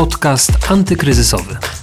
Podcast antykryzysowy.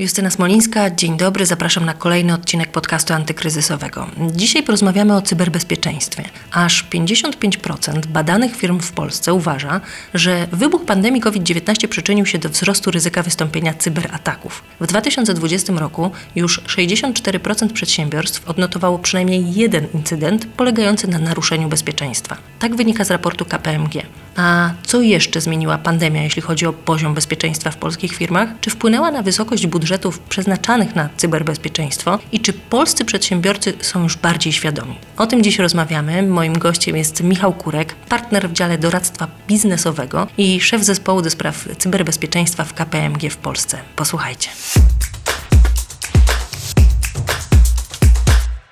Justyna Smolińska, dzień dobry, zapraszam na kolejny odcinek podcastu antykryzysowego. Dzisiaj porozmawiamy o cyberbezpieczeństwie. Aż 55% badanych firm w Polsce uważa, że wybuch pandemii COVID-19 przyczynił się do wzrostu ryzyka wystąpienia cyberataków. W 2020 roku już 64% przedsiębiorstw odnotowało przynajmniej jeden incydent polegający na naruszeniu bezpieczeństwa. Tak wynika z raportu KPMG. A co jeszcze zmieniła pandemia, jeśli chodzi o poziom bezpieczeństwa w polskich firmach? Czy wpłynęła na wysokość budżetów przeznaczanych na cyberbezpieczeństwo i czy polscy przedsiębiorcy są już bardziej świadomi? O tym dziś rozmawiamy. Moim gościem jest Michał Kurek, partner w dziale doradztwa biznesowego i szef zespołu do spraw cyberbezpieczeństwa w KPMG w Polsce. Posłuchajcie.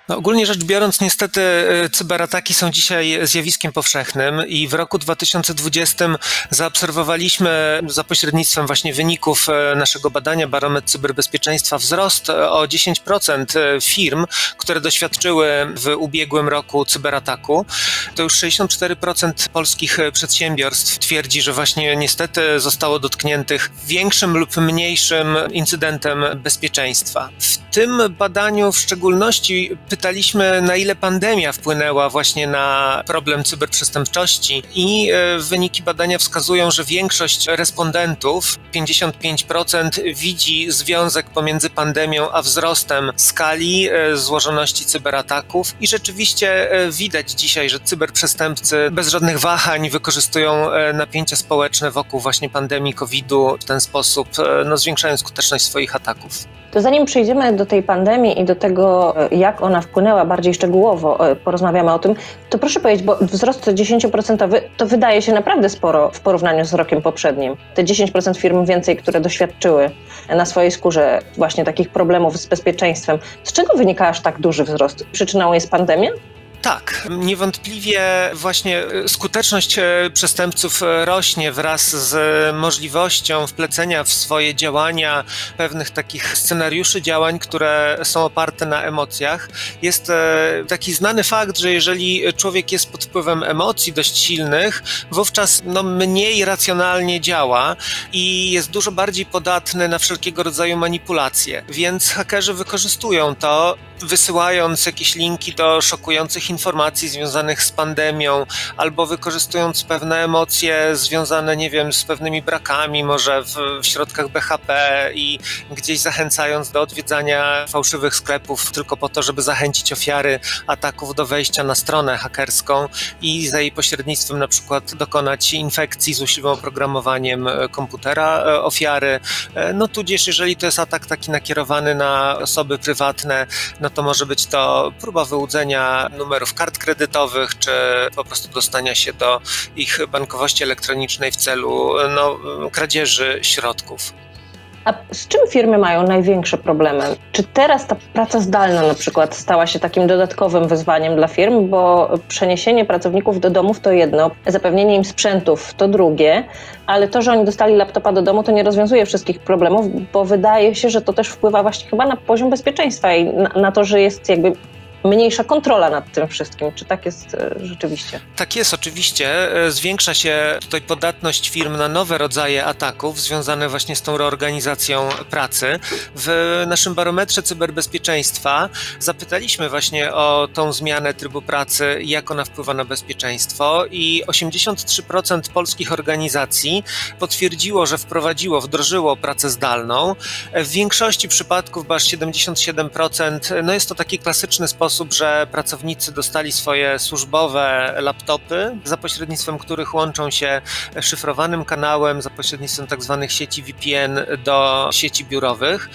No, ogólnie rzecz biorąc, niestety e, cyberataki są dzisiaj zjawiskiem powszechnym i w roku 2020 zaobserwowaliśmy za pośrednictwem właśnie wyników e, naszego badania Barometr Cyberbezpieczeństwa wzrost o 10% e, firm, które doświadczyły w ubiegłym roku cyberataku. To już 64% polskich przedsiębiorstw twierdzi, że właśnie niestety zostało dotkniętych większym lub mniejszym incydentem bezpieczeństwa. W tym badaniu w szczególności pytaliśmy, na ile pandemia wpłynęła właśnie na problem cyberprzestępczości i e, wyniki badania wskazują, że większość respondentów, 55%, widzi związek pomiędzy pandemią a wzrostem skali e, złożoności cyberataków i rzeczywiście e, widać dzisiaj, że cyberprzestępcy bez żadnych wahań wykorzystują napięcia społeczne wokół właśnie pandemii COVID-u w ten sposób, no, zwiększają skuteczność swoich ataków. To zanim przejdziemy do tej pandemii i do tego, jak ona wpłynęła bardziej szczegółowo, e, porozmawiamy o tym, to proszę powiedzieć, bo wzrost 10% to wydaje się naprawdę sporo w porównaniu z rokiem poprzednim. Te 10% firm więcej, które doświadczyły na swojej skórze właśnie takich problemów z bezpieczeństwem. Z czego wynika aż tak duży wzrost? Przyczyną jest pandemia? Tak, niewątpliwie właśnie e, skuteczność e, przestępców e, rośnie wraz z możliwością wplecenia w swoje działania pewnych takich scenariuszy działań, które są oparte na emocjach. Jest taki znany fakt, że jeżeli człowiek jest pod wpływem emocji dość silnych, wówczas no, mniej racjonalnie działa i jest dużo bardziej podatny na wszelkiego rodzaju manipulacje. Więc hakerzy wykorzystują to, wysyłając jakieś linki do szokujących informacji związanych z pandemią, albo wykorzystując pewne emocje związane, nie wiem, z pewnymi brakami, może w, w środkach BHP i gdzieś zachęcając do odwiedzania fałszywych sklepów tylko po to, żeby zachęcić ofiary ataków do wejścia na stronę hakerską i za jej pośrednictwem na przykład dokonać infekcji złośliwym oprogramowaniem e, komputera e, ofiary. E, no tudzież, jeżeli to jest atak taki nakierowany na osoby prywatne, no to może być to próba wyłudzenia numeru numerów kart kredytowych, czy po prostu dostania się do ich bankowości elektronicznej w celu no, kradzieży środków. A z czym firmy mają największe problemy? Czy teraz ta praca zdalna na przykład stała się takim dodatkowym wyzwaniem dla firm, bo przeniesienie pracowników do domów to jedno, zapewnienie im sprzętów to drugie, ale to, że oni dostali laptopa do domu, to nie rozwiązuje wszystkich problemów, bo wydaje się, że to też wpływa właśnie chyba na poziom bezpieczeństwa i na, na to, że jest jakby mniejsza kontrola nad tym wszystkim. Czy tak jest e, rzeczywiście? Tak jest, oczywiście. E, zwiększa się tutaj podatność firm na nowe rodzaje ataków związane właśnie z tą reorganizacją pracy. W naszym barometrze cyberbezpieczeństwa zapytaliśmy właśnie o tą zmianę trybu pracy, jak ona wpływa na bezpieczeństwo i 83% polskich organizacji potwierdziło, że wprowadziło, wdrożyło pracę zdalną. W większości przypadków, bo aż 77%, no jest to taki klasyczny sposób sposób, że pracownicy dostali swoje służbowe laptopy, za pośrednictwem których łączą się szyfrowanym kanałem, za pośrednictwem tak zwanych sieci VPN do sieci biurowych.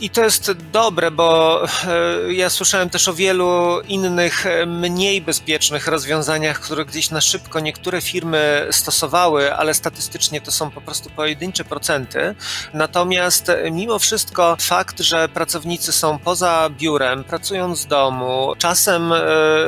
I to jest dobre, bo e, ja słyszałem też o wielu innych, e, mniej bezpiecznych rozwiązaniach, które gdzieś na szybko niektóre firmy stosowały, ale statystycznie to są po prostu pojedyncze procenty. Natomiast mimo wszystko fakt, że pracownicy są poza biurem, pracują z domu, czasem e,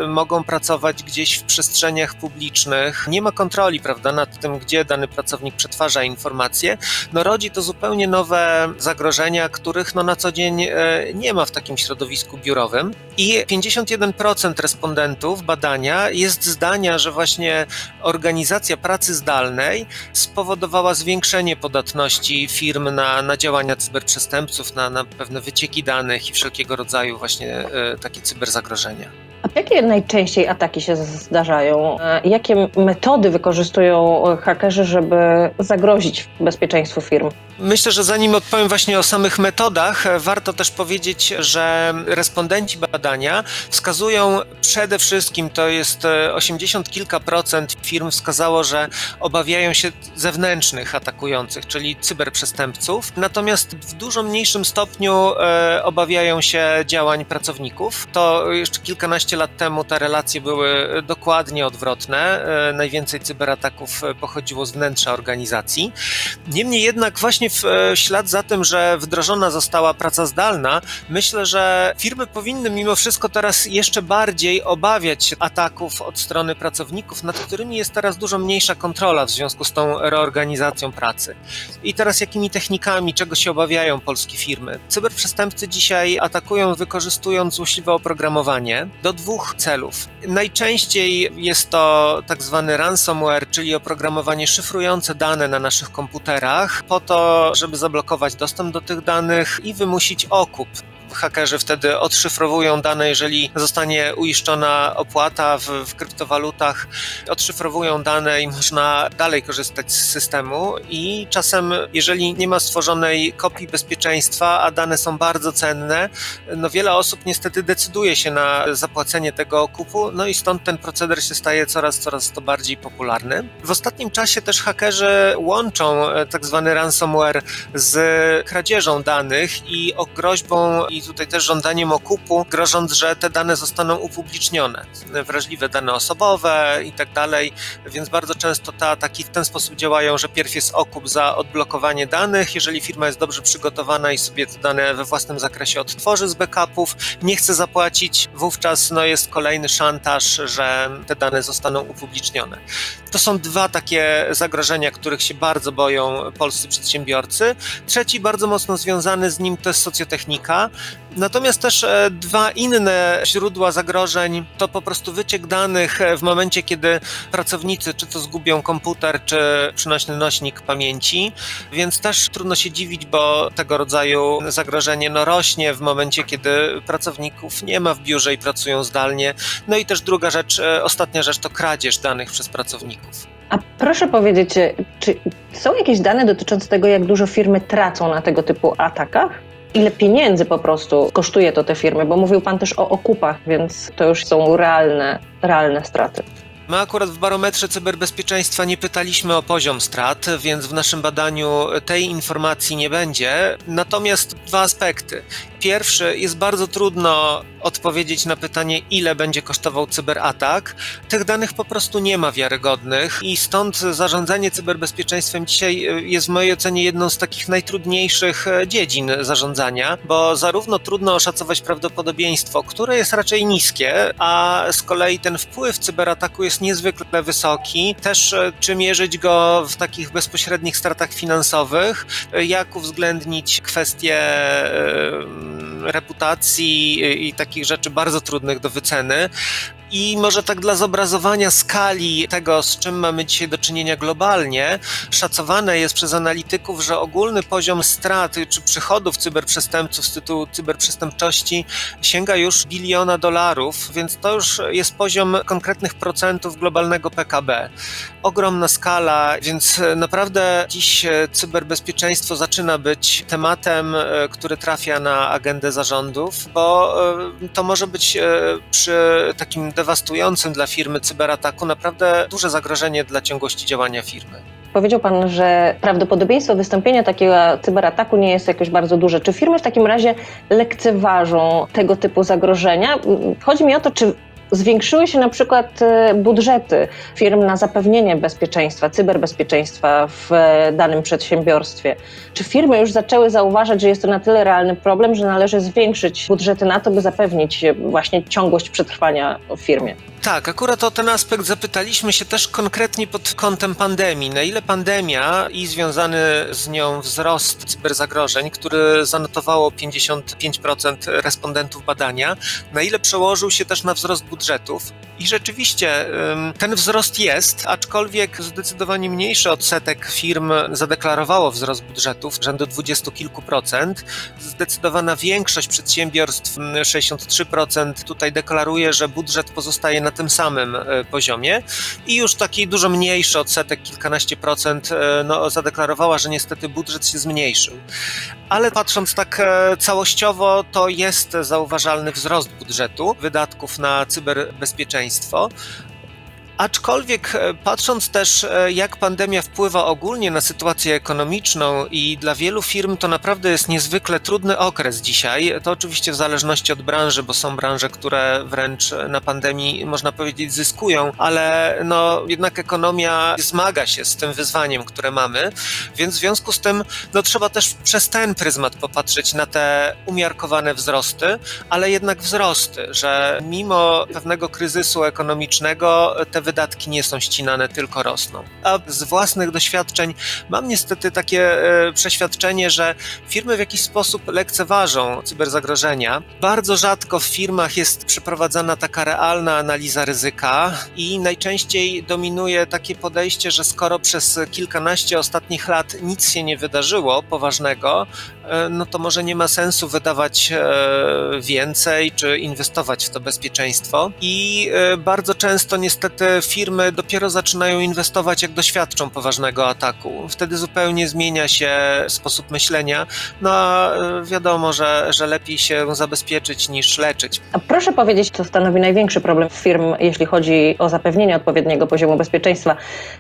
mogą pracować gdzieś w przestrzeniach publicznych. Nie ma kontroli, prawda, nad tym, gdzie dany pracownik przetwarza informacje. No rodzi to zupełnie nowe zagrożenia, których no, na co dzień e, nie ma w takim środowisku biurowym. I 51% respondentów badania jest zdania, że właśnie organizacja pracy zdalnej spowodowała zwiększenie podatności firm na, na działania cyberprzestępców, na, na pewne wycieki danych i wszelkiego rodzaju właśnie e, takie cyberzagrożenia zagrożenia. A jakie najczęściej ataki się zdarzają? E, Jakie metody wykorzystują hakerzy, żeby zagrozić bezpieczeństwu firm? Myślę, że zanim odpowiem właśnie o samych metodach, e, warto też powiedzieć, że respondenci badania wskazują przede wszystkim, to jest e, 80 kilka procent firm wskazało, że obawiają się zewnętrznych atakujących, czyli cyberprzestępców, natomiast w dużo mniejszym stopniu e, obawiają się działań pracowników. To jeszcze kilkanaście lat temu te relacje były dokładnie odwrotne. E, najwięcej cyberataków e, pochodziło z wnętrza organizacji. Niemniej jednak właśnie w e, ślad za tym, że wdrożona została praca zdalna, myślę, że firmy powinny mimo wszystko teraz jeszcze bardziej obawiać się ataków od strony pracowników, nad którymi jest teraz dużo mniejsza kontrola w związku z tą reorganizacją pracy. I teraz jakimi technikami, czego się obawiają polskie firmy? Cyberprzestępcy dzisiaj atakują wykorzystując złośliwe oprogramowanie do dwóch celów. Najczęściej jest to tak zwany ransomware, czyli oprogramowanie szyfrujące dane na naszych komputerach po to, żeby zablokować dostęp do tych danych i wymusić okup hakerzy wtedy odszyfrowują dane, jeżeli zostanie uiszczona opłata w, w, kryptowalutach, odszyfrowują dane i można dalej korzystać z systemu i czasem, jeżeli nie ma stworzonej kopii bezpieczeństwa, a dane są bardzo cenne, no wiele osób niestety decyduje się na zapłacenie tego okupu, no i stąd ten proceder się staje coraz, coraz to bardziej popularny. W ostatnim czasie też hakerzy łączą tak zwany ransomware z kradzieżą danych i groźbą i tutaj też żądaniem okupu, grożąc, że te dane zostaną upublicznione. Wrażliwe dane osobowe i tak dalej, więc bardzo często te ataki w ten sposób działają, że pierw jest okup za odblokowanie danych, jeżeli firma jest dobrze przygotowana i sobie te dane we własnym zakresie odtworzy z backupów, nie chce zapłacić, wówczas no, jest kolejny szantaż, że te dane zostaną upublicznione. To są dwa takie zagrożenia, których się bardzo boją polscy przedsiębiorcy. Trzeci, bardzo mocno związany z nim, to jest socjotechnika. Natomiast też dwa inne źródła zagrożeń to po prostu wyciek danych w momencie, kiedy pracownicy czy to zgubią komputer, czy przynośny nośnik pamięci, więc też trudno się dziwić, bo tego rodzaju zagrożenie no, rośnie w momencie, kiedy pracowników nie ma w biurze i pracują zdalnie. No i też druga rzecz, ostatnia rzecz to kradzież danych przez pracowników. A proszę powiedzieć, czy są jakieś dane dotyczące tego, jak dużo firmy tracą na tego typu atakach? Ile pieniędzy po prostu kosztuje to te firmy? Bo mówił Pan też o okupach, więc to już są realne, realne straty. My akurat w barometrze cyberbezpieczeństwa nie pytaliśmy o poziom strat, więc w naszym badaniu tej informacji nie będzie. Natomiast dwa aspekty. Pierwszy, jest bardzo trudno odpowiedzieć na pytanie, ile będzie kosztował cyberatak. Tych danych po prostu nie ma wiarygodnych i stąd zarządzanie cyberbezpieczeństwem dzisiaj jest w mojej ocenie jedną z takich najtrudniejszych dziedzin zarządzania, bo zarówno trudno oszacować prawdopodobieństwo, które jest raczej niskie, a z kolei ten wpływ cyberataku jest niezwykle wysoki. Też czy mierzyć go w takich bezpośrednich stratach finansowych, jak uwzględnić kwestie reputacji i takich rzeczy bardzo trudnych do wyceny. I może tak dla zobrazowania skali tego, z czym mamy dzisiaj do czynienia globalnie, szacowane jest przez analityków, że ogólny poziom straty czy przychodów cyberprzestępców z tytułu cyberprzestępczości sięga już biliona dolarów, więc to już jest poziom konkretnych procentów globalnego PKB. Ogromna skala, więc naprawdę dziś cyberbezpieczeństwo zaczyna być tematem, który trafia na agendę zarządów, bo to może być przy takim dewastującym dla firmy cyberataku naprawdę duże zagrożenie dla ciągłości działania firmy. Powiedział Pan, że prawdopodobieństwo wystąpienia takiego cyberataku nie jest jakoś bardzo duże. Czy firmy w takim razie lekceważą tego typu zagrożenia? Chodzi mi o to, czy Zwiększyły się na przykład e, budżety firm na zapewnienie bezpieczeństwa, cyberbezpieczeństwa w e, danym przedsiębiorstwie. Czy firmy już zaczęły zauważać, że jest to na tyle realny problem, że należy zwiększyć budżety na to, by zapewnić e, właśnie ciągłość przetrwania w firmie? Tak, akurat o ten aspekt zapytaliśmy się też konkretnie pod kątem pandemii. Na ile pandemia i związany z nią wzrost cyberzagrożeń, który zanotowało 55% respondentów badania, na ile przełożył się też na wzrost budżetów. I rzeczywiście ten wzrost jest, aczkolwiek zdecydowanie mniejszy odsetek firm zadeklarowało wzrost budżetów, rzędu dwudziestu kilku procent. Zdecydowana większość przedsiębiorstw, 63%, tutaj deklaruje, że budżet pozostaje na tym samym e, poziomie i już taki dużo mniejszy odsetek, kilkanaście procent, e, no, zadeklarowała, że niestety budżet się zmniejszył. Ale patrząc tak e, całościowo, to jest zauważalny wzrost budżetu wydatków na cyberbezpieczeństwo. Aczkolwiek e, patrząc też, e, jak pandemia wpływa ogólnie na sytuację ekonomiczną i dla wielu firm to naprawdę jest niezwykle trudny okres dzisiaj. To oczywiście w zależności od branży, bo są branże, które wręcz na pandemii, można powiedzieć, zyskują, ale no, jednak ekonomia zmaga się z tym wyzwaniem, które mamy, więc w związku z tym no, trzeba też przez ten pryzmat popatrzeć na te umiarkowane wzrosty, ale jednak wzrosty, że mimo pewnego kryzysu ekonomicznego te wydatki nie są ścinane, tylko rosną. A z własnych doświadczeń mam niestety takie e, przeświadczenie, że firmy w jakiś sposób lekceważą cyberzagrożenia. Bardzo rzadko w firmach jest przeprowadzana taka realna analiza ryzyka i najczęściej dominuje takie podejście, że skoro przez kilkanaście ostatnich lat nic się nie wydarzyło poważnego, e, no to może nie ma sensu wydawać e, więcej czy inwestować w to bezpieczeństwo. I bardzo często niestety firmy dopiero zaczynają inwestować, jak doświadczą poważnego ataku. Wtedy zupełnie zmienia się sposób myślenia. No a e, wiadomo, że, że lepiej się zabezpieczyć niż leczyć. A proszę powiedzieć, co stanowi największy problem firm, jeśli chodzi o zapewnienie odpowiedniego poziomu bezpieczeństwa?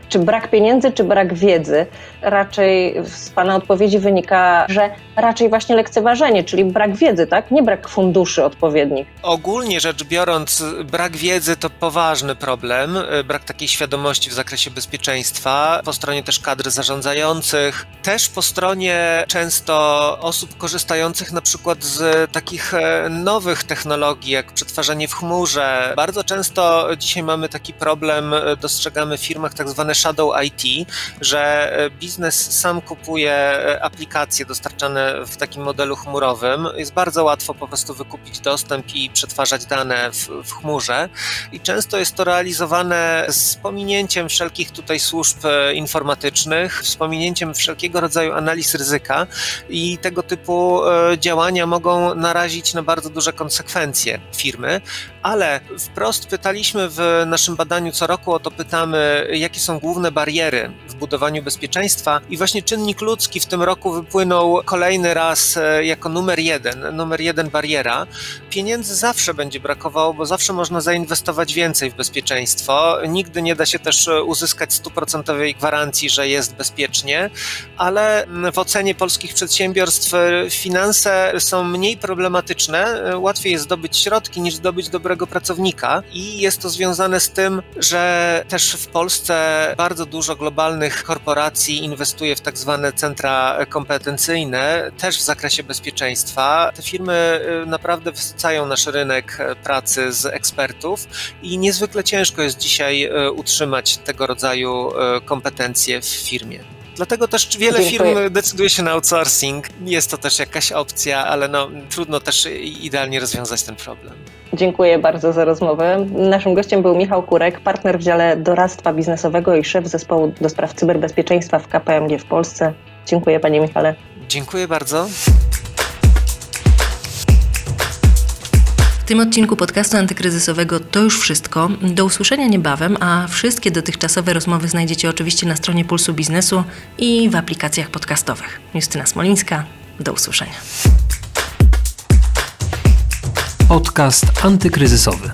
Czy brak pieniędzy, czy brak wiedzy? Raczej z Pana odpowiedzi wynika, że raczej właśnie lekceważenie, czyli brak wiedzy, tak? Nie brak funduszy odpowiednich. Ogólnie rzecz biorąc, brak wiedzy to poważny problem. E, brak takiej świadomości w zakresie bezpieczeństwa, po stronie też kadr zarządzających, też po stronie często osób korzystających na przykład z takich e, nowych technologii, jak przetwarzanie w chmurze. Bardzo często dzisiaj mamy taki problem, e, dostrzegamy w firmach tak zwane shadow IT, że biznes sam kupuje aplikacje dostarczane w takim modelu chmurowym. Jest bardzo łatwo po prostu wykupić dostęp i przetwarzać dane w, w chmurze i często jest to realizowane z pominięciem wszelkich tutaj służb e, informatycznych, z pominięciem wszelkiego rodzaju analiz ryzyka i tego typu e, działania mogą narazić na bardzo duże konsekwencje firmy, ale wprost pytaliśmy w naszym badaniu co roku o to pytamy, jakie są główne bariery w budowaniu bezpieczeństwa. I właśnie czynnik ludzki w tym roku wypłynął kolejny raz e, jako numer jeden, numer jeden bariera. Pieniędzy zawsze będzie brakowało, bo zawsze można zainwestować więcej w bezpieczeństwo, nigdy nie da się też e, uzyskać stuprocentowej gwarancji, że jest bezpiecznie, ale w ocenie polskich przedsiębiorstw e, finanse są mniej problematyczne, łatwiej jest zdobyć środki niż zdobyć dobrego pracownika i jest to związane z tym, że też w Polsce bardzo dużo globalnych korporacji inwestuje w tak zwane centra kompetencyjne, też w zakresie bezpieczeństwa. Te firmy naprawdę wysycają nasz rynek pracy z ekspertów i niezwykle ciężko jest dzisiaj dzisiaj e, utrzymać tego rodzaju e, kompetencje w firmie. Dlatego też wiele Dziękuję. firm decyduje się na outsourcing. Jest to też jakaś opcja, ale no, trudno też idealnie rozwiązać ten problem. Dziękuję bardzo za rozmowę. Naszym gościem był Michał Kurek, partner w dziale doradztwa biznesowego i szef zespołu do spraw cyberbezpieczeństwa w KPMG w Polsce. Dziękuję panie Michale. Dziękuję bardzo. Tym odcinku podcastu antykryzysowego to już wszystko. Do usłyszenia niebawem, a wszystkie dotychczasowe rozmowy znajdziecie oczywiście na stronie Pulsu Biznesu i w aplikacjach podcastowych. Justyna Smolińska, do usłyszenia. Podcast antykryzysowy.